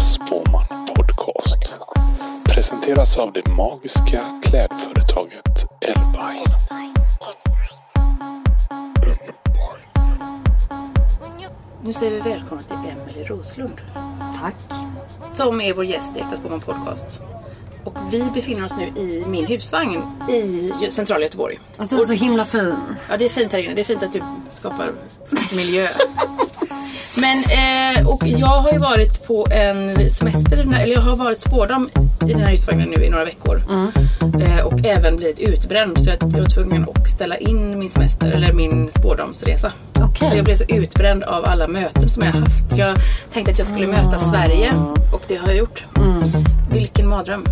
Spåman Podcast. Presenteras av det magiska klädföretaget Elvine. Nu säger vi välkomna till Emelie Roslund. Tack. Som är vår gäst i Äkta Spåman Podcast. Och vi befinner oss nu i min husvagn i centrala Göteborg. Alltså, är så himla fin. Ja, det är fint här inne. Det är fint att du skapar miljö. Men, eh, och jag har ju varit på en semester, här, eller jag har varit spårdam i den här husvagnen nu i några veckor. Eh, och även blivit utbränd så jag, jag var tvungen att ställa in min semester, eller min spårdamsresa. Okej. Så jag blev så utbränd av alla möten som jag har haft. För jag tänkte att jag skulle möta Sverige och det har jag gjort. Vilken mardröm.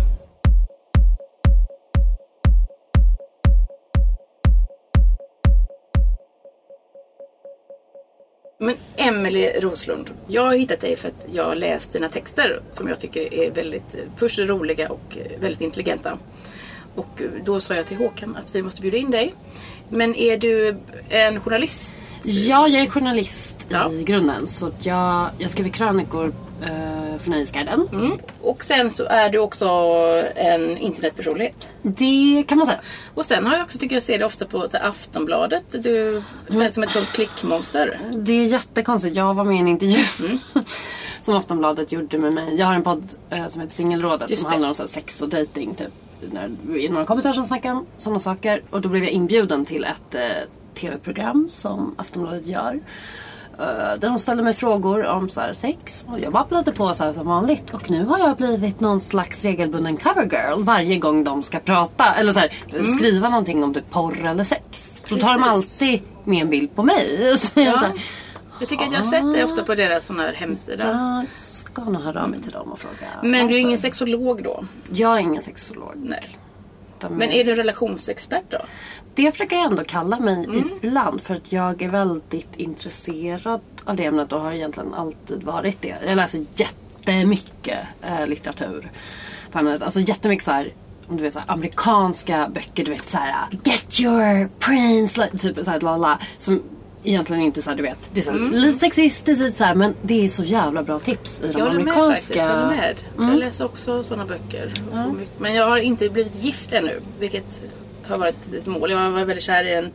Men Emelie Roslund, jag har hittat dig för att jag har läst dina texter som jag tycker är väldigt, först roliga och väldigt intelligenta. Och då sa jag till Håkan att vi måste bjuda in dig. Men är du en journalist? Ja, jag är journalist Ja. i grunden. Så jag, jag skriver krönikor eh, för Nöjesguiden. Mm. Och sen så är du också en internetpersonlighet. Det kan man säga. Och sen har jag också, tycker jag ser det ofta på så här Aftonbladet. Du känns som ett sånt klickmonster. Det är jättekonstigt. Jag var med i en intervju Mm. som Aftonbladet gjorde med mig. Jag har en podd eh, som heter Singelrådet Just som det. handlar om så här, sex och dating typ. När vi är några kompisar som snackar om sådana saker. Och då blev jag inbjuden till ett eh, tv-program som Aftonbladet gör. Eh, där de ställde mig frågor om så sex. Och jag babblade på så som vanligt. Och nu har jag blivit någon slags regelbunden covergirl varje gång de ska prata. Eller så här, skriva någonting om typ porr eller sex. Då tar de Mm. Precis. alltid med en bild på mig. Så jag Ja. så här, Jag tycker att jag har sett det ofta på deras sån här hemsida. jag ska nog höra av mig till dem och fråga. Men du är ingen sexolog då? Jag är ingen sexolog. Nej. Utan Men är du relationsexpert då? Det försöker jag ändå kalla mig Mm. ibland. För att jag är väldigt intresserad av det ämnet och har egentligen alltid varit det. Jag läser jättemycket eh, litteratur på ämnet. Alltså jättemycket så här, om du vet så här, amerikanska böcker. Du vet så här Get your prince. Typ så här lala. Som egentligen inte så här, du vet. Det är så här, Mm. lite sexistiskt lite så här, men det är så jävla bra tips i de Jag håller med faktiskt. amerikanska. Jag, håller med. jag läser också sådana böcker. mycket. Men jag har inte blivit gift ännu. Vilket har varit ett mål. Jag var väldigt kär i en,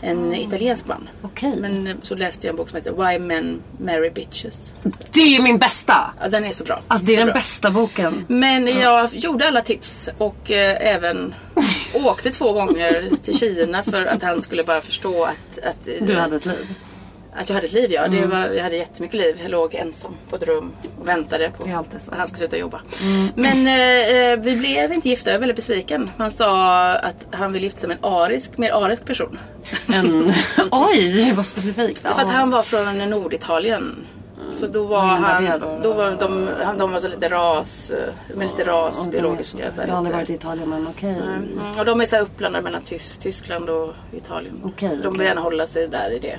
en italiensk man. Okej. Men eh, så läste jag en bok som heter Why Men Marry Bitches. Det är min bästa! Ja, den är så bra. Alltså det är så den bra. bästa boken. Men jag gjorde alla tips och eh, även åkte två gånger till Kina för att han skulle bara förstå att, att, Du hade ett liv. att jag hade ett liv. Ja. Mm. Det var, jag hade jättemycket liv. Jag låg ensam på ett rum och väntade på att han skulle sluta jobba. Men eh, vi blev inte gifta. Jag är väldigt besviken. Han sa att han vill gifta sig med en arisk, mer arisk person. En... Oj, vad specifikt. För att han var från Norditalien. Så då var han, då? var de, han, de var så lite ras, med lite ras, biologiska. Jag har aldrig varit i Italien men okej. Mm, och de är så här uppblandade mellan Tysk, Tyskland och Italien. Så de vill gärna hålla sig där i det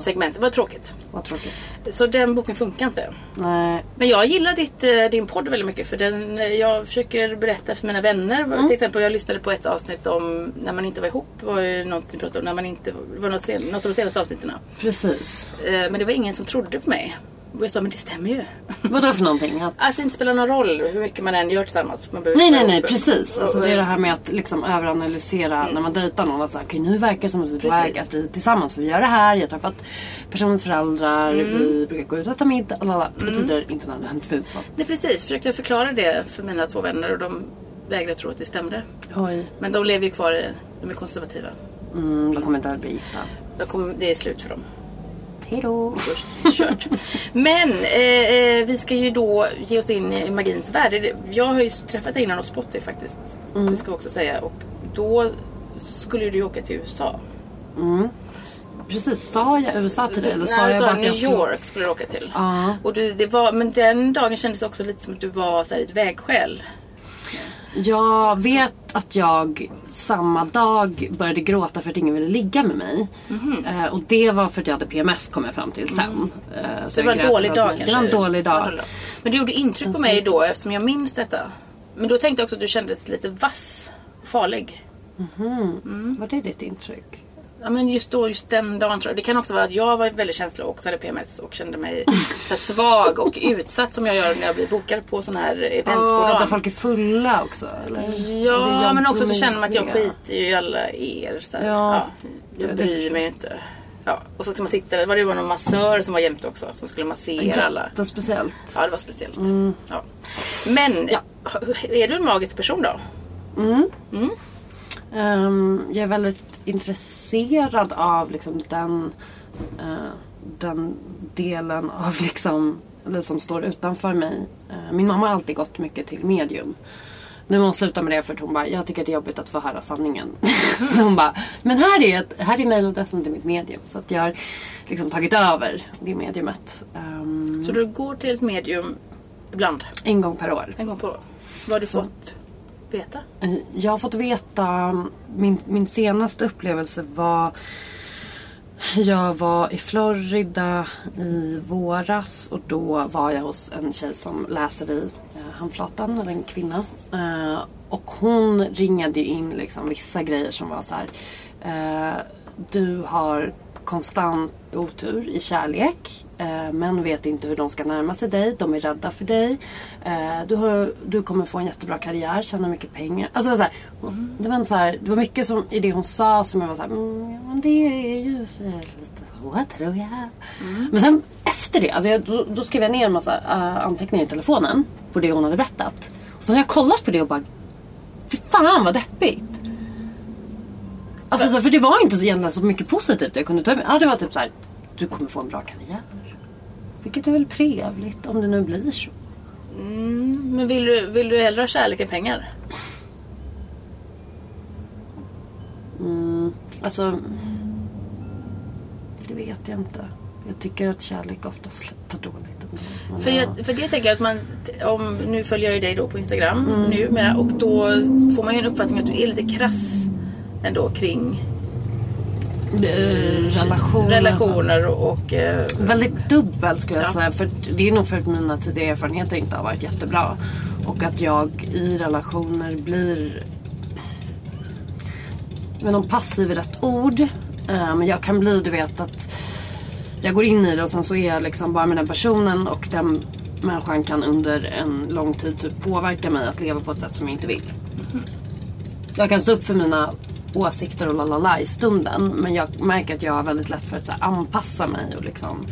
segmentet. Det var tråkigt. Vad tråkigt. Så den boken funkar inte. Nej. Men jag gillar ditt, eh, din podd väldigt mycket för den, eh, jag försöker berätta för mina vänner. Mm. Till exempel jag lyssnade på ett avsnitt om när man inte var ihop. var ju något ni pratade om. När man inte, det var något, sen, något av de senaste avsnitten. Precis. Eh, Men det var ingen som trodde på mig. Och jag sa men det stämmer ju. Vadå för någonting? Att... Att det inte spelar någon roll hur mycket man än gör tillsammans. Man Nej, nej, nej, precis. Alltså, det är det här med att liksom överanalysera när man dejtar någon. Att säga, okej nu verkar det som att vi Precis. väg att bli tillsammans. För vi gör det här, jag har träffat personens föräldrar, vi brukar gå ut och äta middag. Lalala. Betyder inte nödvändigtvis att... Nej precis, försökte jag förklara det för mina två vänner och de vägrade tro att det stämde. Oj, Men de lever ju kvar, i- de är konservativa. mm, de kommer inte att bli gifta. De kommer, det är slut för dem. Först kört. Men eh, eh, vi ska ju då ge oss in i magins värld. Jag har ju träffat dig innan hos Spotty faktiskt. Det ska vi också säga. Och då skulle du ju åka till USA. Precis, sa jag USA till dig? Eller sa Nej, jag sa att jag New skulle... York skulle du åka till. Ja. Och du, det var, men den dagen kändes det också lite som att du var så här, ett vägskäl. Jag vet att jag samma dag började gråta för att ingen ville ligga med mig. Mhm. Eh, och det var för att jag hade PMS kom jag fram till sen. Eh, Så det var en dålig dag kanske? Det var en dålig dag. Men det gjorde intryck på mig då eftersom jag minns detta. Men då tänkte jag också att du kändes lite vass och farlig. Var det ditt intryck? Ja men just då, just den dagen tror jag. Det kan också vara att jag var väldigt känslig och också hade PMS och kände mig svag och utsatt som jag gör när jag blir bokad på sådana här events Ja, där folk är fulla också. Eller? Ja, men också så känner man att jag skiter ju i alla er. Så här. Ja. Ja. jag bryr mig ju inte. Ja. Och så ska man sitta där. Var det var någon massör som var jämte också. Som skulle massera alla. Jättespeciellt. Ja, det var speciellt. Ja. Men, Ja. är du en magisk person då? Ehm, jag är väldigt intresserad av liksom den, eh, den delen av liksom, eller som står utanför mig. Eh, min mamma har alltid gått mycket till medium. Nu har hon slutat med det för att hon bara, jag tycker det är jobbigt att få höra sanningen. så hon bara, men här är, ett, här är mejladressen till mitt medium. Så att jag har liksom tagit över det mediumet. ehm, Så du går till ett medium ibland? en gång per år. En gång på år? Vad har du Så. fått veta? Jag har fått veta, min, min senaste upplevelse var jag var i Florida i våras och då var jag hos en tjej som läser i eh, handflatan, eller en kvinna. Eh, och hon ringade in liksom vissa grejer som var så här. Eh, du har konstant otur i kärlek. Eh, män vet inte hur de ska närma sig dig. De är rädda för dig. Eh, du, har, du kommer få en jättebra karriär, tjäna mycket pengar. Alltså, så här, det, var en så här, det var mycket som, i det hon sa som jag var så här, mm, ja, men det är ju lite så tror jag. Men sen efter det, alltså jag, då, då skrev jag ner en massa eh, anteckningar i telefonen på det hon hade berättat. Och sen har jag kollat på det och bara, fy fan vad deppigt. Alltså, så, för det var inte så, egentligen så mycket positivt jag kunde ta med. Ja, det var typ så här, du kommer få en bra karriär. Vilket är väl trevligt om det nu blir så. Mm, men vill du, vill du hellre ha kärlek än pengar? Alltså, det vet jag inte. Jag tycker att kärlek ofta slutar dåligt. För, ja. jag, för det tänker jag att man, om, nu följer jag ju dig då på Instagram Mm. nu mera, och då får man ju en uppfattning att du är lite krass ändå kring Eh, relationer. relationer och, och eh, Väldigt dubbelt skulle jag Ja. säga. För det är nog för att mina tidigare erfarenheter inte har varit jättebra. Och att jag i relationer blir... Men om passiv är rätt ord. Eh, Men jag kan bli, du vet att jag går in i det och sen så är jag liksom bara med den personen och den människan kan under en lång tid typ påverka mig att leva på ett sätt som jag inte vill. Jag kan stå upp för mina åsikter och lalala i stunden men jag märker att jag har väldigt lätt för att så här, anpassa mig och liksom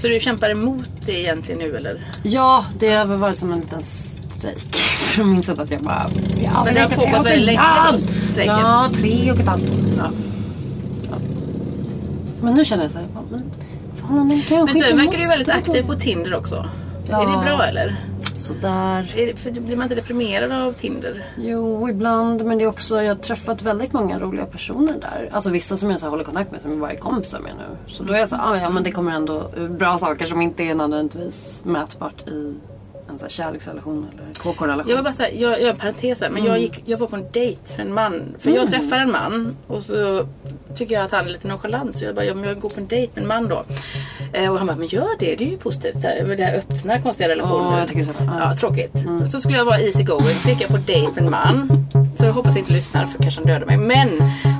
Så du kämpar emot det egentligen nu eller? Ja, det har väl varit som en liten strejk. Från min sida att jag bara... Ja, Men det har pågått väldigt länge strejken? Ja, tre och ett halvt år. Ja. Men nu känner jag så här, men fan, den kanske Men du verkar ju väldigt aktiv på Tinder också. Ja. Är det bra eller? Sådär. Det, för blir man inte deprimerad av Tinder? Jo, ibland. Men det är också, jag har träffat väldigt många roliga personer där. Alltså vissa som jag så håller kontakt med som jag bara är kompisar med nu. Så då är jag så ah, ja men det kommer ändå bra saker som inte är nödvändigtvis mätbart i en så här kärleksrelation eller KK-relation. Jag var bara såhär, jag jag gör en parentes här, men Mm. jag, gick, jag var på en dejt med en man. För jag träffar en man och så tycker jag att han är lite nonchalant. Så jag bara, ja, men jag går på en dejt med en man då. Eh, och han bara, men gör det, det är ju positivt. Så här, det här öppna konstiga relationer. Tycker så. Ja. Ja, tråkigt. Så skulle jag vara easy going. Så gick jag på dejt med en man. Så jag hoppas jag inte lyssnar för kanske han dödar mig. Men,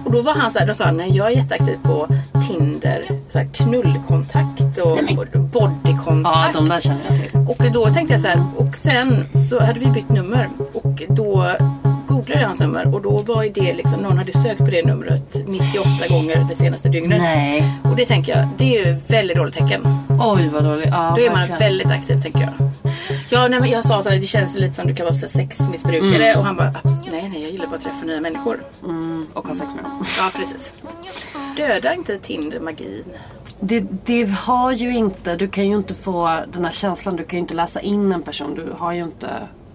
och då var han så här, då sa han, nej jag är jätteaktiv på Tinder. Så här, knullkontakt och Ja, bodykontakt. de där känner jag till. Och då tänkte jag så här, och sen så hade vi bytt nummer och då googlade hans nummer och då var ju det liksom, någon hade sökt på det numret 98 gånger det senaste dygnet. Nej. Och det tänker jag, det är ju väldigt dåligt tecken. Oj vad dåligt. Ja, Då är man verkligen. väldigt aktiv tänker jag. Ja, nej, men jag sa så här, det känns lite som du kan vara så sexmissbrukare och han bara, "Abs- nej nej jag gillar bara att träffa nya människor. Mm, och ha sex med dem. Ja precis. Dödar inte Tinder magin? Det, det har ju inte, du kan ju inte få den här känslan, du kan ju inte läsa in en person. Du har ju inte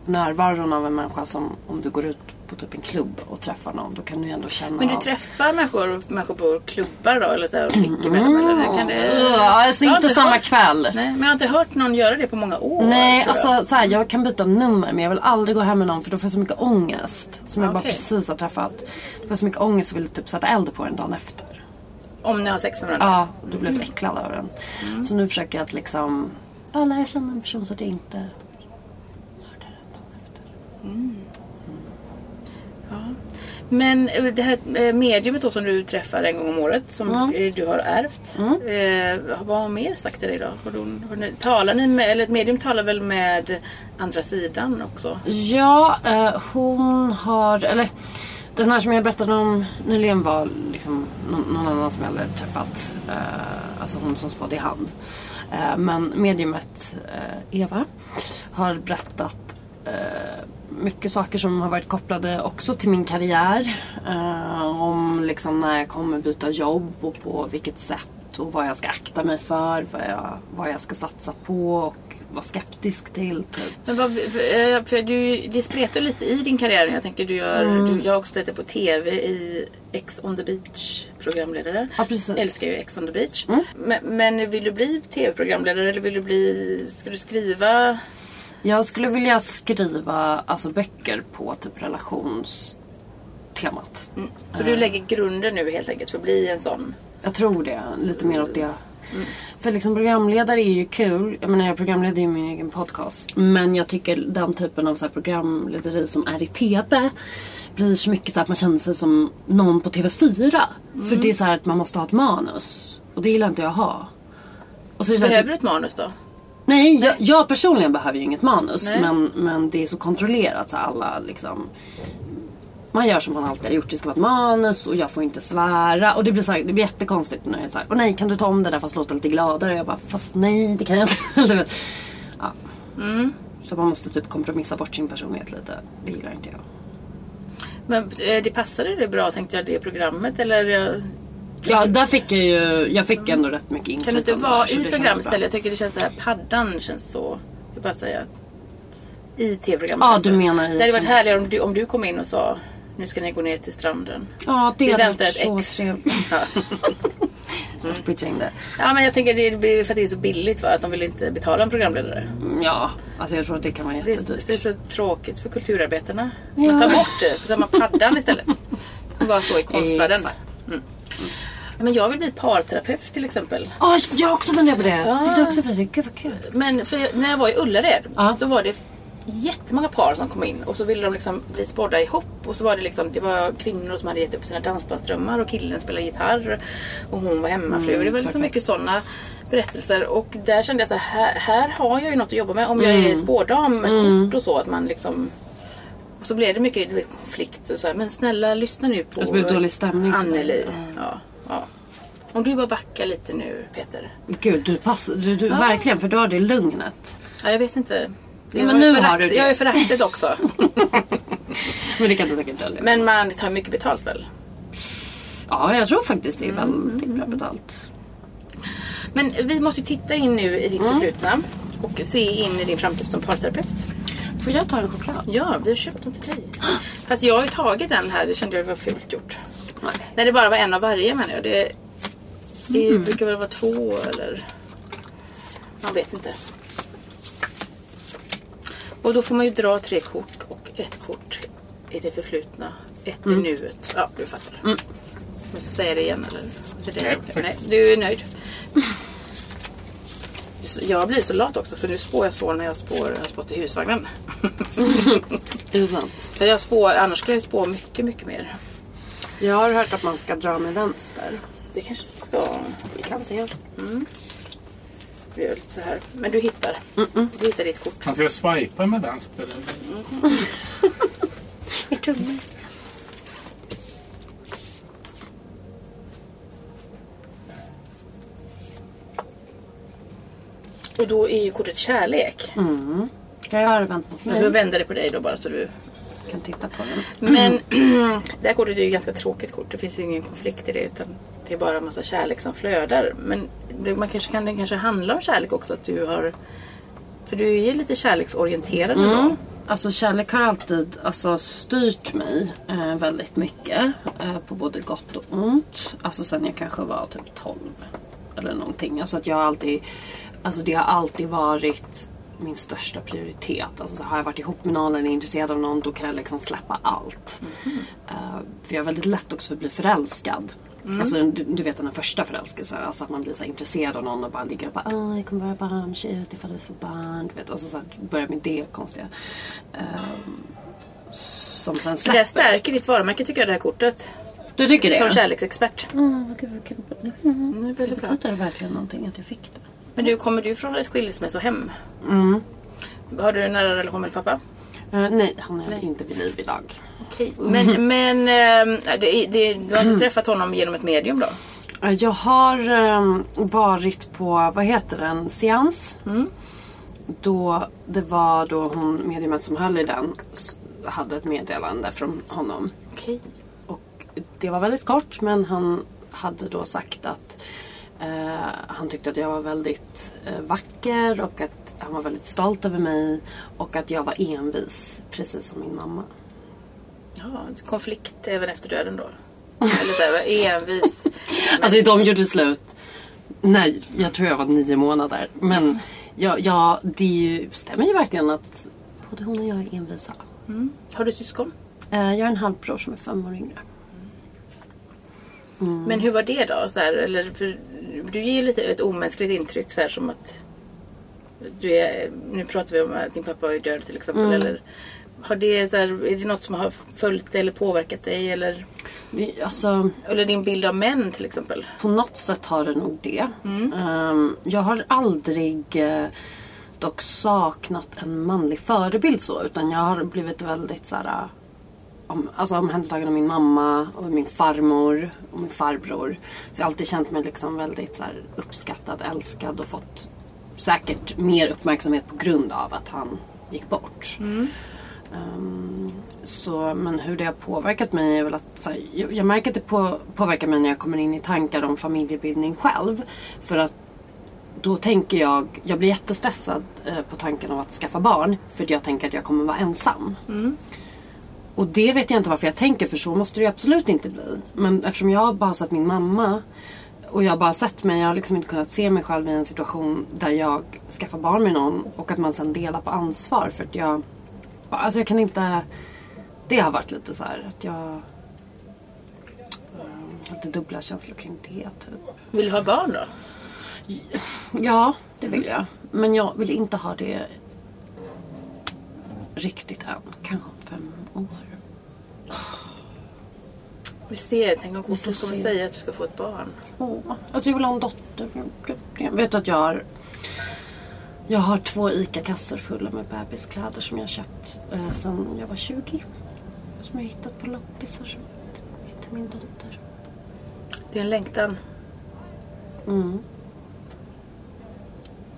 närvaron av en människa som om du går ut på typ en klubb och träffar någon. Då kan du ändå känna Men du träffar människor, människor på klubbar då? Eller så här, och dricker med dem? Eller kan det... Ja, alltså inte samma hört- kväll. Nej, men jag har inte hört någon göra det på många år. Nej, alltså så här, jag kan byta nummer men jag vill aldrig gå hem med någon för då får jag så mycket ångest. Som jag bara Okej. precis har träffat. Då får jag så mycket ångest och vill typ sätta eld på den dagen efter. Om ni har sex med varandra? Ja, då blir jag så äcklad av den. Så nu försöker jag att liksom ja, lära känna en person så att jag inte mördar den dagen efter. Men eh, det här eh, mediumet då som du träffar en gång om året som Mm. eh, du har ärvt. Eh, vad har mer sagt till dig då? Har du, har ni, talar ni med, eller ett medium talar väl med andra sidan också? Ja, eh, hon har, eller den här som jag berättade om nyligen var liksom någon, någon annan som jag hade träffat. Eh, alltså hon som spådde i hand. Men mediumet Eva har berättat mycket saker som har varit kopplade också till min karriär. Eh, om liksom när jag kommer byta jobb och på vilket sätt och vad jag ska akta mig för, vad jag, vad jag ska satsa på och vara skeptisk till. Typ. Men vad, eh, för du, det spretar lite i din karriär. Jag tänker du gör, Mm. du, jag har också sett på TV i Ex on the beach programledare. Ja, precis. Mm. Älskar ju Ex on the beach. Men, men vill du bli TV-programledare eller vill du bli, ska du skriva? Jag skulle vilja skriva alltså, böcker på typ relationstemat. Så du lägger grunden nu helt enkelt för att bli en sån. Jag tror det. Lite mer åt det. För liksom programledare är ju kul. Jag menar jag programleder ju min egen podcast. Men jag tycker den typen av så programlederi som är i TV blir så mycket så att man känner sig som någon på TV4. För det är så här att man måste ha ett manus. Och det gillar inte jag att ha. Och så Behöver typ- du ett manus då? Nej, jag, jag personligen behöver ju inget manus. Nej. Men, men det är så kontrollerat så alla liksom. Man gör som man alltid har gjort. Det ska vara ett manus och jag får inte svära. Och det blir, så här, det blir jättekonstigt när jag såhär. Åh nej, kan du ta om det där fast låta lite gladare? Och jag bara, fast nej, det kan jag inte. Ja. Så man måste typ kompromissa bort sin personlighet lite. Det gillar inte jag. Men eh, det passade det bra tänkte jag det programmet eller? Ja, där fick jag ju, jag fick ändå rätt mycket Kan inflytande. du inte vara så i programmet istället? Jag tycker det känns det här paddan känns så. Jag bara säga. I tv-programmet. Ja, du menar i Det hade varit härligare om du, om du kom in och sa nu ska ni gå ner till stranden. Ja, det Vi hade väntar varit ett så ex. trevligt. Ja. Men jag tänker det blir för att det är så billigt för att de vill inte betala en programledare. Ja, alltså jag tror att det kan vara jättedyrt. det är så tråkigt för kulturarbetarna. Ja. Man tar bort det, tar man paddan istället. Bara så i konstvärlden. Exakt. Men jag vill bli parterapeut till exempel. Åh, jag också funderat på det. Ja. Vill du också bli det? Gud vad kul. Men för jag- när jag var i Ullared, Ja. då var det jättemånga par som kom in och så ville de liksom bli spådda ihop. Och så var det liksom, det var kvinnor som hade gett upp sina dansbandsdrömmar och killen spelade gitarr och hon var hemmafru. Mm, det var liksom mycket sådana berättelser och där kände jag att här, här har jag ju något att jobba med om jag Mm. är spådam med kort och så. Att man liksom och så blev det mycket konflikt och så här, Men snälla lyssna nu på så Anneli. Ja, ja. Om du bara backar lite nu Peter. Gud, du passar. Du, du, Verkligen, för du har det lugnet. Ja, jag vet inte. men Jag nu är har du det. Jag är föraktet också. Men det kan du säkert dölja. Men man tar mycket betalt väl? Ja, jag tror faktiskt det är Mm. väldigt bra betalt. Men vi måste ju titta in nu i ditt Mm. förflutna och se in i din framtid som parterapeut. Får jag ta en choklad? Ja, vi har köpt dem till dig. Fast jag har ju tagit en här, det kände jag var fult gjort. Nej. När det bara var en av varje menar jag. Det, det Mm. brukar väl vara två eller... Man vet inte. Och då får man ju dra tre kort och ett kort i det förflutna. Ett Mm. i nuet. Ja, du fattar. Måste jag säga det igen eller? Det är Nej, okej. Nej, du är nöjd. Jag blir så lat också för nu spår jag så när jag spår, jag spått i husvagnen. Är det sant? Jag spår, annars skulle jag spå mycket, mycket mer. Jag har hört att man ska dra med vänster. Det kanske ska... Vi kan se. Vi gör lite så här. Men du hittar. Du hittar ditt kort. Man ska swipa med vänster. Med tummen. Och då är ju kortet kärlek. Ska jag vänta på mig? vända det på dig då bara så du... kan titta på den. Men det här kortet är ju ganska tråkigt kort. Det finns ju ingen konflikt i det utan det är bara en massa kärlek som flödar. Men det, man kanske kan, det kanske handlar om kärlek också att du har... För du är ju lite kärleksorienterad då. Alltså kärlek har alltid alltså, styrt mig eh, väldigt mycket. Eh, på både gott och ont. Alltså sen jag kanske var typ 12. Eller någonting. Alltså att jag alltid... Alltså det har alltid varit min största prioritet. Alltså så har jag varit ihop med någon eller är intresserad av någon då kan jag liksom släppa allt. Eh, för jag är väldigt lätt också för att bli förälskad. Alltså du, du vet den här första förälskelsen. Alltså att man blir så här intresserad av någon och bara ligger och bara ah, jag kommer vara barntjej ifall vi får barn. Du vet, alltså så här, börjar med det konstiga. Ehm, som sen Så det släpper. stärker ditt varumärke tycker jag det här kortet. Du tycker det? Som kärleksexpert. Mm, vad gud, vad kul. Det Mm, det är väldigt bra. betyder verkligen någonting att jag fick det. Men du, kommer du från ett skilsmässohem? Mm. Har du en nära relation med pappa? Eh, nej, han är inte vid liv idag. Okej. Men, men eh, det, det, du har inte träffat honom genom ett medium då? Eh, Jag har eh, varit på, vad heter den, seans. Då, det var då hon, mediumet som höll i den, hade ett meddelande från honom. Okej. Och det var väldigt kort men han hade då sagt att han tyckte att jag var väldigt eh, vacker och att han var väldigt stolt över mig och att jag var envis precis som min mamma. Ja, konflikt även efter döden då? Eller så envis. Alltså de gjorde slut. Nej, jag tror jag var nio månader. Men ja, ja det ju, stämmer ju verkligen att både hon och jag är envisa. Har du syskon? Eh, jag har en halvbror som är fem år yngre. Men hur var det då? Så här, eller, för, du ger ju lite ett omänskligt intryck så här som att du är, nu pratar vi om att din pappa är död till exempel. Eller, har det, så här, är det något som har följt dig eller påverkat dig? Eller, Det, alltså, eller din bild av män till exempel? på något sätt har det nog det. Ehm, jag har aldrig eh, dock saknat en manlig förebild så. Utan jag har blivit väldigt så här, om, alltså omhändertagen av min mamma och min farmor och min farbror. Så jag har alltid känt mig liksom väldigt så här, uppskattad, älskad och fått säkert mer uppmärksamhet på grund av att han gick bort. Ehm, så, men hur det har påverkat mig är väl att här, jag, jag märker att det på, påverkar mig när jag kommer in i tankar om familjebildning själv. För att då tänker jag, jag blir jättestressad eh, på tanken av att skaffa barn. För att jag tänker att jag kommer vara ensam. Och det vet jag inte varför jag tänker för så måste det ju absolut inte bli. Men eftersom jag har bara sett min mamma och jag har bara sett mig, jag har liksom inte kunnat se mig själv i en situation där jag skaffar barn med någon och att man sen delar på ansvar för att jag Alltså jag kan inte Det har varit lite så här att jag har lite dubbla känslor kring det typ. Vill du ha barn då? Ja, det vill jag. Men jag vill inte ha det riktigt än. Kanske om fem år. Vi ser, tänk om Kofus kommer säga att du ska få ett barn. Åh, alltså jag vill ha en dotter. Jag vet att jag har Jag har två ICA-kassar fulla med bebiskläder som jag köpt eh, sedan jag var 20. Som jag hittat på loppisar som till min dotter. Det är en längtan. Mm.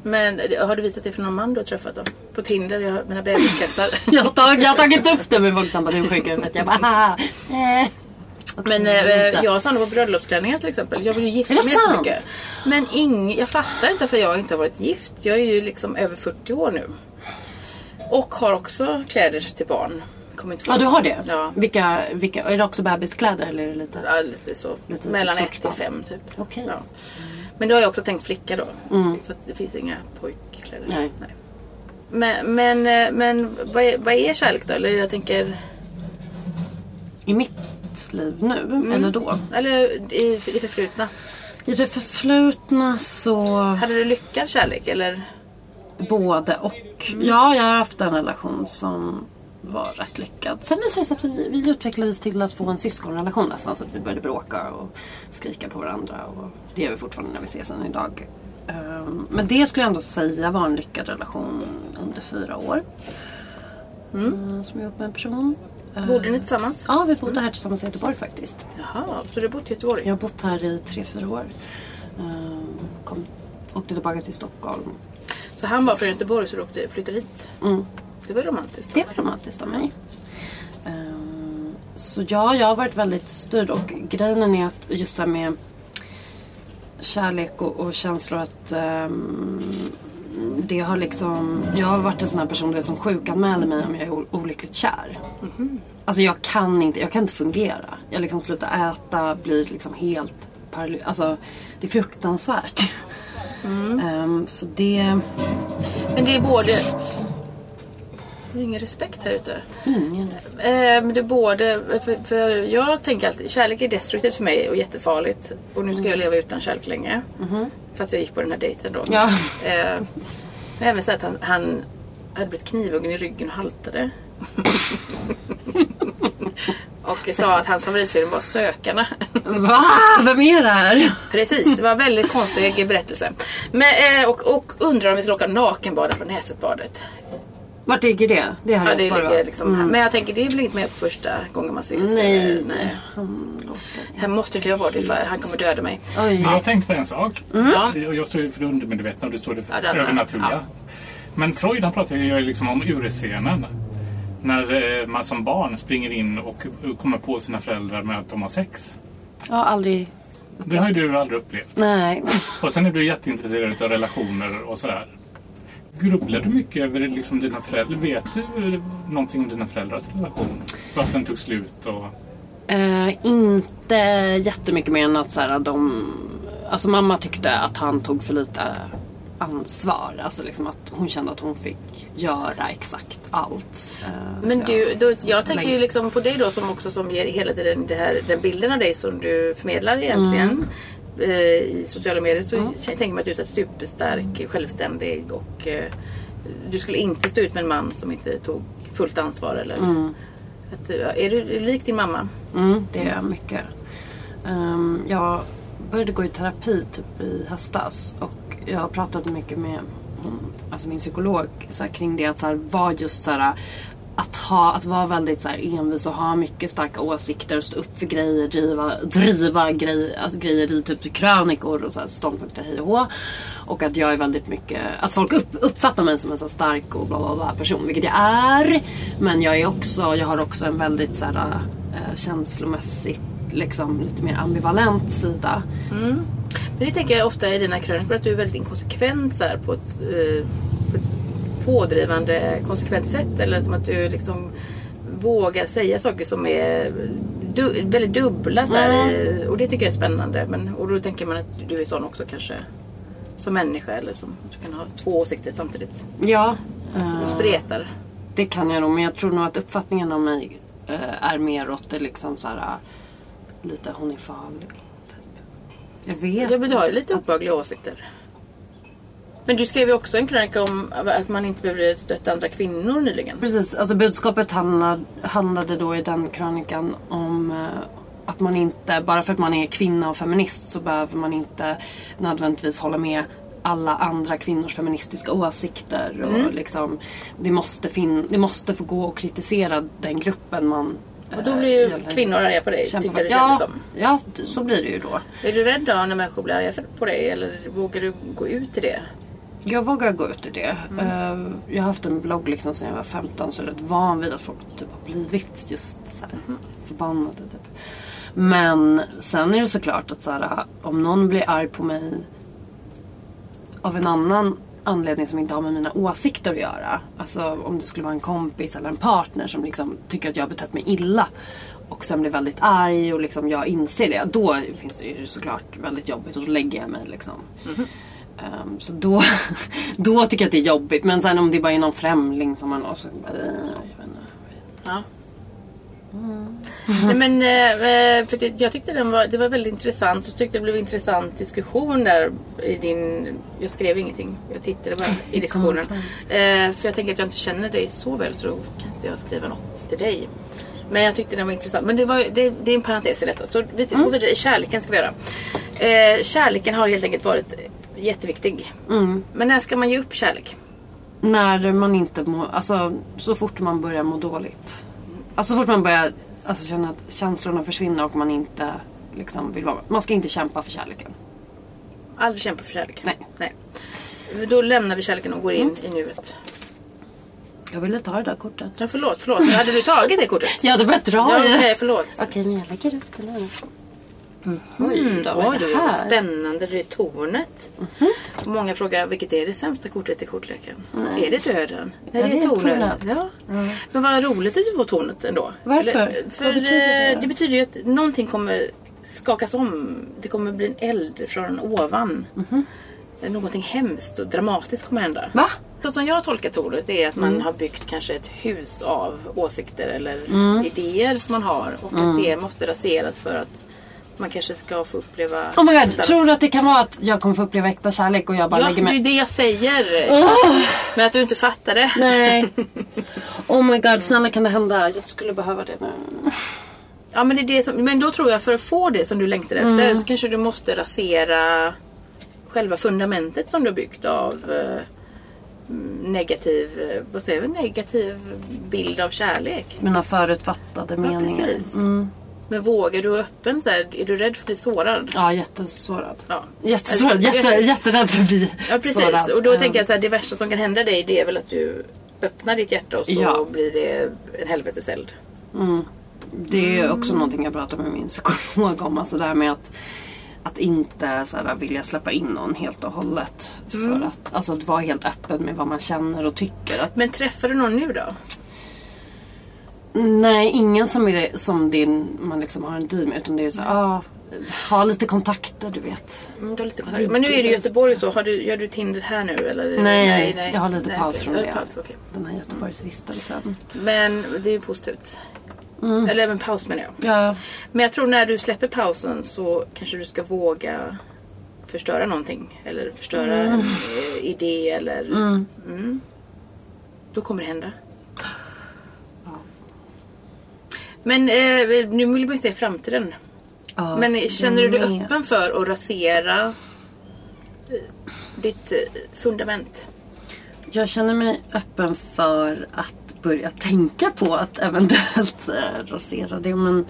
Men eh, har du visat det för någon man du har träffat då? På Tinder? Jag har mina bebiskassar. Jag har, tag, jag har tagit upp det med bara du är sjuk. Jag bara haha. Eh. Men eh, jag samlar på bröllopsklänningar till exempel. Jag vill ju gifta mig jättemycket. Men ing, jag fattar inte för jag inte har varit gift. Jag är ju liksom över 40 år nu. Och har också kläder till barn. Kommer Ja du har det? Ja. Vilka, vilka, är det också bebiskläder eller är det lite? Ja, lite så. Lite Mellan stort 1 till spann. 5 typ. Okej. Ja. Men då har jag också tänkt flicka då. Så att det finns inga pojkkläder. Nej. Men, men, eh, men vad, är, vad är kärlek då? Eller jag tänker... I mitt liv nu? Eller då? Eller i, i förflutna. I det förflutna så Hade du lyckad kärlek eller? både och. Ja, jag har haft en relation som var rätt lyckad. Sen visade det sig att vi, vi utvecklades till att få en syskonrelation nästan. Så att vi började bråka och skrika på varandra. Och det gör vi fortfarande när vi ses än idag. Men det skulle jag ändå säga var en lyckad relation under fyra år. Mm, som jag var med en person. Bodde ni tillsammans? Ja, vi bodde här tillsammans i Göteborg faktiskt. Jaha, så du har bott i Göteborg? Jag har bott här i tre, fyra år. Ehm, Kom, åkte tillbaka till Stockholm. Så han var från Göteborg så du åkte, flyttade hit? Mm. Det var romantiskt. Det var romantiskt av mig. Ehm, så ja, jag har varit väldigt styrd och grejen är att just det med kärlek och, och känslor att ehm, det har liksom, jag har varit en sån här person du vet, som sjukanmäler mig om jag är olyckligt kär. Alltså jag kan inte, jag kan inte fungera. Jag liksom slutar äta, blir liksom helt paralyserad. Alltså det är fruktansvärt. Ehm, så det, Men det är både... Det är ingen respekt här ute. ingen Eh, men det är både... För, för jag tänker alltid kärlek är destruktivt för mig och jättefarligt. Och nu ska jag leva utan kärlek länge. Fast jag gick på den här dejten då. Ja. Eh, men även så att han, han hade blivit knivhuggen i ryggen och haltade. och sa att hans favoritfilm var Sökarna. Va? Vem är det här? Precis, det var en väldigt konstig berättelse. Men, eh, och, och undrar om vi ska åka nakenbada på Näsetbadet. Vart ligger det? Det har Ja, jag det ligger liksom här. Men jag tänker, det är väl inte med på första gången man ses? Nej. Nej. Han måste kliva bort ifall han kommer döda mig. Oj. Jag har tänkt på en sak. Ja. Och Jag står ju för det undermedvetna och du står det för Ja, det övernaturliga. ja. Men Freud han pratar ju liksom om urscenen. När eh, man som barn springer in och kommer på sina föräldrar med att de har sex. Jag har aldrig... Det har ju du aldrig upplevt. Nej. Och sen är du jätteintresserad av relationer och sådär. Grubblar du mycket över liksom dina föräldrar? Vet du någonting om dina föräldrars relation? Varför den tog slut och... Eh, inte jättemycket mer än att så här, de... Alltså mamma tyckte att han tog för lite ansvar. Alltså liksom att hon kände att hon fick göra exakt allt. Eh, Men du, jag- då, jag tänker ju liksom på dig då som också som ger hela tiden det här, den bilden av dig som du förmedlar egentligen. Eh, I sociala medier så jag tänker man att du är superstark, självständig och eh, du skulle inte stå ut med en man som inte tog fullt ansvar eller? Att, eh, är, du, lik din mamma? Mm, det är jag mycket. Ehm, jag började gå i terapi typ i höstas och jag har pratat mycket med alltså min psykolog så här, kring det att så här, vara just så här att, ha, att vara väldigt så här, envis och ha mycket starka åsikter och stå upp för grejer, driva, driva grej, alltså, grejer i typ krönikor och så här, ståndpunkter hej och hå. Och att jag är väldigt mycket, att folk upp, uppfattar mig som en så här stark och bla bla bla person, vilket jag är. Men jag är också, jag har också en väldigt så här, äh, känslomässigt liksom lite mer ambivalent sida. Mm. Men det tänker jag ofta i dina krönikor att du är väldigt inkonsekvent så här, på, ett, eh, på ett pådrivande konsekvent sätt. Eller som att du liksom vågar säga saker som är du, väldigt dubbla. Så här, eh, Och det tycker jag är spännande. Men, och då tänker man att du är sån också kanske. Som människa eller som du kan ha två åsikter samtidigt. Ja, Du eh, spretar. det kan jag nog. Men jag tror nog att uppfattningen av mig eh, är mer åt det liksom så här lite hon är farlig. Typ. Jag vet Ja, men du har ju lite obehagliga åsikter. Men du skrev ju också en krönika om att man inte behöver stötta andra kvinnor nyligen. Precis, alltså budskapet handlade, handlade då i den krönikan om eh, att man inte, bara för att man är kvinna och feminist så behöver man inte nödvändigtvis hålla med alla andra kvinnors feministiska åsikter. Och liksom, det, måste fin- det måste få gå att kritisera den gruppen man Och då eh, blir ju egentligen kvinnor arga på dig, för. det ja, som. ja, så blir det ju då. Är du rädd då när människor blir arga på dig eller vågar du gå ut i det? Jag vågar gå ut i det. Mm. Eh, jag har haft en blogg liksom sedan jag var 15 så jag är rätt van vid att folk typ har blivit just så här, Mm. förbannade. Typ. Men sen är det såklart att så här, om någon blir arg på mig av en annan anledning som inte har med mina åsikter att göra. Alltså om det skulle vara en kompis eller en partner som liksom tycker att jag har betett mig illa. Och sen blir väldigt arg och liksom jag inser det. Då finns det ju såklart väldigt jobbigt och då lägger jag mig liksom. Ehm, så då, då tycker jag att det är jobbigt. Men sen om det bara är någon främling som man... Och så, bara, eh. Ja. Nej, men, eh, för det, jag tyckte den var, det var väldigt intressant och så tyckte det blev intressant diskussion där i din... Jag skrev ingenting, jag tittade bara i diskussionen. Eh, för jag tänker att jag inte känner dig så väl så då kan inte jag skriva något till dig. Men jag tyckte den var intressant. Men det, var, det, det är en parentes i detta. Så vi går vidare. i Kärleken ska vi göra. Eh, kärleken har helt enkelt varit jätteviktig. Men när ska man ge upp kärlek? När man inte mår... Alltså så fort man börjar må dåligt. Alltså så fort man börjar alltså, känna att känslorna försvinner och man inte liksom vill vara... Man ska inte kämpa för kärleken. Aldrig kämpa för kärlek. Nej. Nej. Då lämnar vi kärleken och går in i nuet. Jag ville ta det där kortet. Ja, förlåt, förlåt. Hade du tagit det kortet? Jag hade börjat dra Ja, det. okej, förlåt. Okej, men jag lägger upp det nu. Mm, då, vad är oj, det här? spännande. Det är tornet. Och Många frågar vilket är det sämsta kortet i kortleken? Är det döden? Nej, Ja, det är tornet. tornet. Ja. Men vad roligt att du får tornet ändå. Varför? för Vad betyder det? eh, det betyder ju att någonting kommer skakas om. Det kommer bli en eld från ovan. Någonting hemskt och dramatiskt kommer hända. Va? Så som jag tolkar tornet är att man Mm. har byggt kanske ett hus av åsikter eller idéer som man har. Och Mm. att det måste raseras för att man kanske ska få uppleva... Oh my god, tror du att det kan vara att jag kommer få uppleva äkta kärlek och jag bara Ja, lägger det är mig... ju det jag säger. Men att du inte fattar det. Nej. Oh my god, snälla kan det hända? Jag skulle behöva det nu. Ja men det är det som, men då tror jag för att få det som du längtar efter Mm. så kanske du måste rasera själva fundamentet som du har byggt av eh, mm, negativ, eh, vad säger vi, negativ bild av kärlek. Mina förutfattade meningar. precis. Mm. Men vågar du vara öppen så här, är du rädd för att bli sårad? Ja, jättesårad. Ja. Jättesårad. Alltså, Jätte, jätterädd för att bli Ja precis sårad. och då Eh, tänker jag så här, det värsta som kan hända dig det är väl att du öppnar ditt hjärta och så Ja. blir det en helveteseld. Det är också någonting jag pratar med min psykolog om. Alltså det här med att, att inte så här, vilja släppa in någon helt och hållet. För att, alltså att vara helt öppen med vad man känner och tycker. Att, Men träffar du någon nu då? Nej, ingen som, är, som din, man liksom har en deal med. Utan det är så här, ah, ha lite kontakter du vet. Mm, du har lite kontakt. Men nu är det Göteborg så. Har du, gör du Tinder här nu eller? Nej, jag har lite Nej, paus okej. från det. Paus, okej. Den här Göteborgsvistelsen. Men det är ju positivt. Eller även paus menar jag. Ja, Men jag tror när du släpper pausen så kanske du ska våga förstöra någonting. Eller förstöra en eh, idé eller... Mm. Då kommer det hända. Men eh, nu vill man ju se framtiden. ja, Men känner du dig med. öppen för att rasera eh, ditt eh, fundament? Jag känner mig öppen för att börja tänka på att eventuellt eh, rasera det. Men,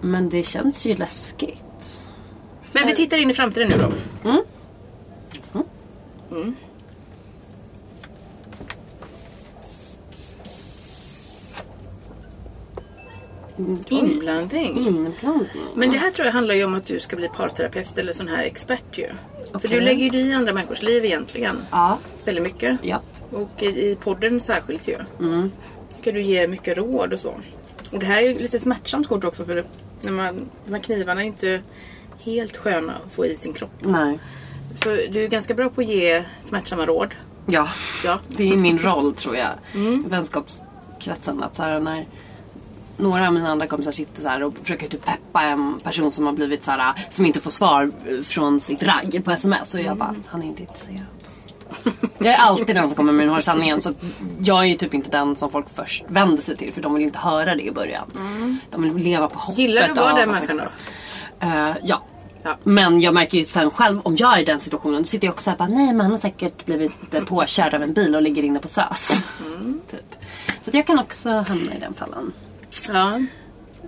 men det känns ju läskigt. Men vi tittar in i framtiden nu då. Mm. Mm. Inblandning. Inblandning. Men det här tror jag handlar ju om att du ska bli parterapeut eller sån här expert ju. För Okej. du lägger ju dig i andra människors liv egentligen. Ja. Väldigt mycket. Ja. Och i, podden särskilt ju. Mm. kan du ge mycket råd och så. Och det här är ju lite smärtsamt kort också för när man, de här knivarna är inte helt sköna att få i sin kropp. Nej. Så du är ganska bra på att ge smärtsamma råd. Ja. Ja. Det är min roll tror jag. Vänskapskretsen. Att så här, när några av mina andra kompisar sitter så och försöker typ peppa en person som har blivit så här, som inte får svar från sitt ragg på sms. Och jag bara, han är inte intresserad. Jag är alltid den som kommer med den här sanningen. Så jag är ju typ inte den som folk först vänder sig till. För de vill inte höra det i början. De vill leva på hoppet. Gillar du att vara den människan då? Eh, ja. Ja. Men jag märker ju sen själv om jag är i den situationen. Då sitter jag också såhär bara, nej men han har säkert blivit eh, påkörd av en bil och ligger inne på SÖS. typ. Så att jag kan också hamna i den fallen. Ja.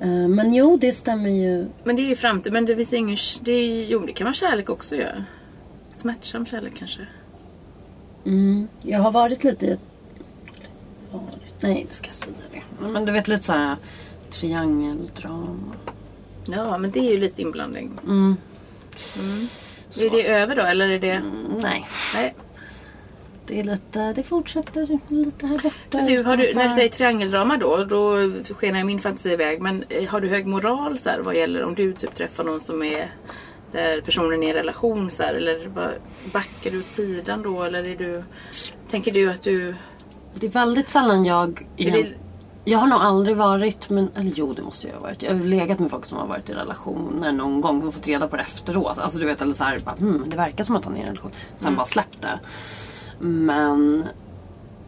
Eh, men jo, det stämmer ju. Men det är ju framtid. Men det finns ingen... Det, är, jo, det kan vara kärlek också ju. Smärtsam kärlek kanske. Mm, jag har varit lite i ett... Varit, nej, det ska jag säga det. Men du vet lite såhär triangeldrama. Ja, men det är ju lite inblandning. Mm. Är det över då eller är det... Mm, nej, Nej. Det är lite, det fortsätter lite här borta. Men du, har du, när du säger triangeldrama då, då skenar min fantasi iväg. Men eh, har du hög moral så här, vad gäller om du typ träffar någon som är där personen är i en relation så här, eller vad, backar du åt sidan då eller är du Tänker du att du Det är väldigt sällan jag... Det- Jag har nog aldrig varit, men, eller jo det måste jag ha varit. Jag har legat med folk som har varit i relationer någon gång och fått reda på det efteråt. Alltså du vet, eller så här, bara, hmm, det verkar som att han är i en relation. Sen bara släppt det. Men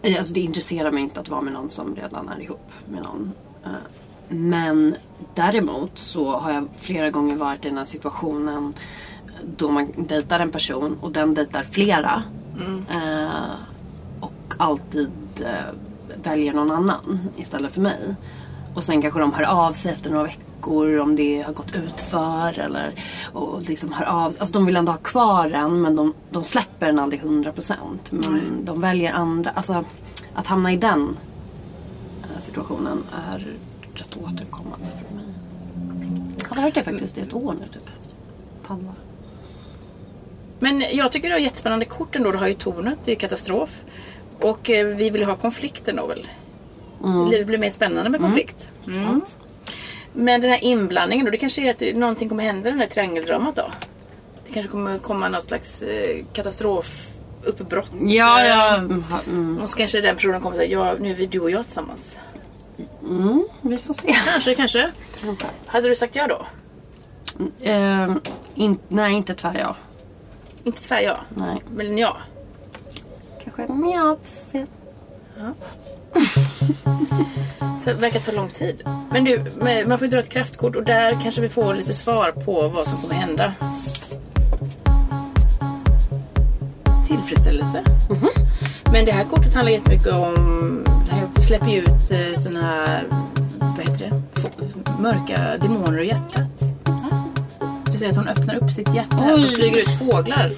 eh, alltså, det intresserar mig inte att vara med någon som redan är ihop med någon. Eh, Men däremot så har jag flera gånger varit i den här situationen då man dejtar en person och den dejtar flera. Eh, och alltid väljer någon annan istället för mig. Och sen kanske de hör av sig efter några veckor om det har gått ut för eller och liksom hör av Alltså de vill ändå ha kvar en men de, de släpper den aldrig 100%. Men de väljer andra. Alltså att hamna i den eh, situationen är rätt återkommande för mig. Jag har varit det faktiskt i ett år nu typ. Palla. Men jag tycker du har jättespännande kort ändå. Du har ju tornet, det är katastrof. Och eh, vi vill ju ha konflikten då väl? Livet blir mer spännande med konflikt. Mm. Sant. Men den här inblandningen då, det kanske är att någonting kommer hända i det här triangeldramat då? Det kanske kommer komma något slags eh, katastrofuppbrott. Ja, Eh, ja. Mm, Och så kanske den personen kommer säga, ja nu är vi du och jag tillsammans. mm, vi får se. Kanske, kanske. Hade du sagt ja då? Eh, in, nej, inte tvär jag. Inte tvär ja. Nej. Men ja. Kanske ja, vi får se. Så det verkar ta lång tid. Men du, man får ju dra ett kraftkort och där kanske vi får lite svar på vad som kommer hända. Tillfredsställelse. Men det här kortet handlar jättemycket om... Det släpper ju ut eh, såna här... Vad heter det? Mörka demoner i hjärtat. Du säger att hon öppnar upp sitt hjärta här och flyger ut fåglar.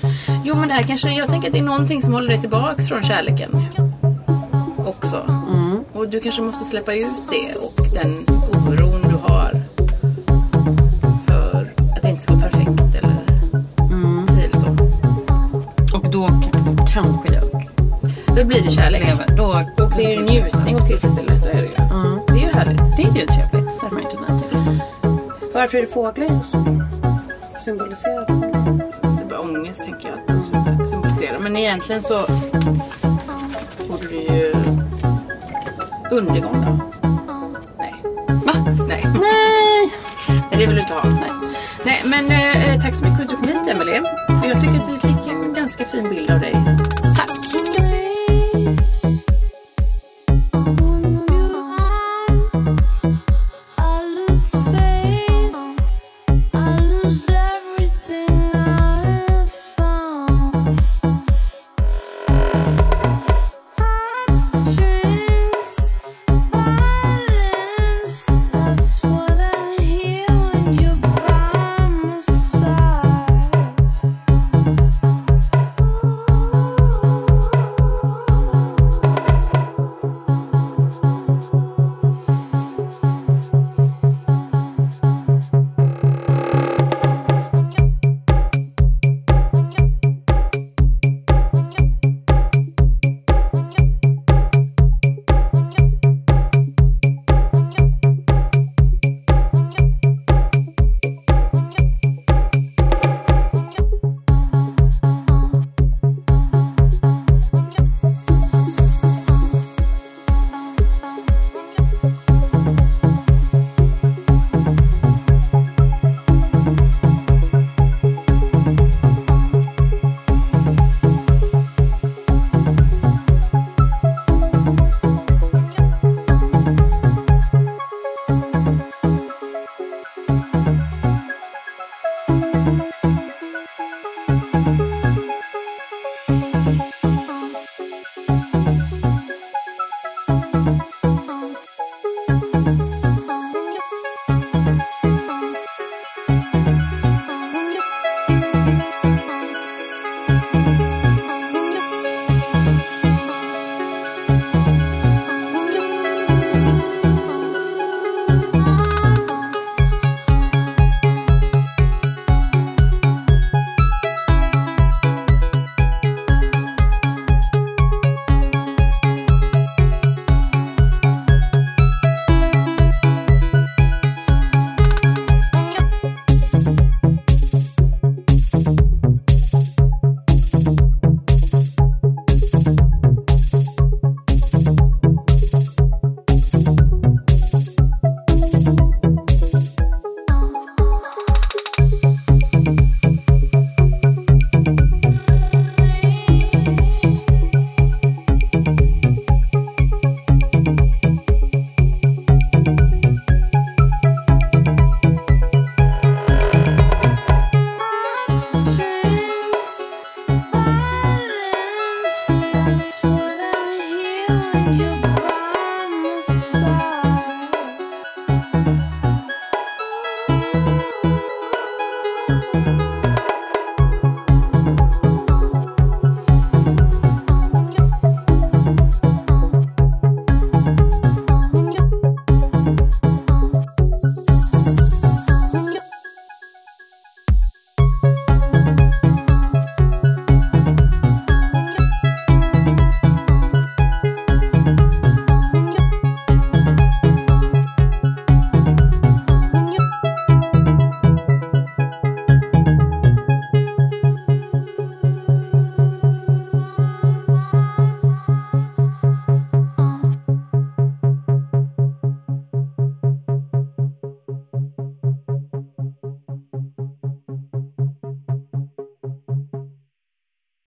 Jo men det här kanske... Jag tänker att det är någonting som håller dig tillbaks från kärleken. Också. Och du kanske måste släppa ut det och den oron du har. För att det inte ska vara perfekt eller si eller så. Och då kanske jag Då blir det kärlek. lever. Då, Och det är ju njutning och tillfredsställelse. Är det, ju. Ja. det är ju härligt. Det är ju trevligt. säger man till. Varför är det fåglar just? Symboliserar det? Är bara ångest tänker jag att det symboliserar. Men egentligen så borde det ju... Undergång då? Nej. Va? Nej. Nej! Nej, det vill du inte ha. Nej. Nej, men eh, tack så mycket för att du kom hit Emelie. Jag tycker att vi fick en ganska fin bild av dig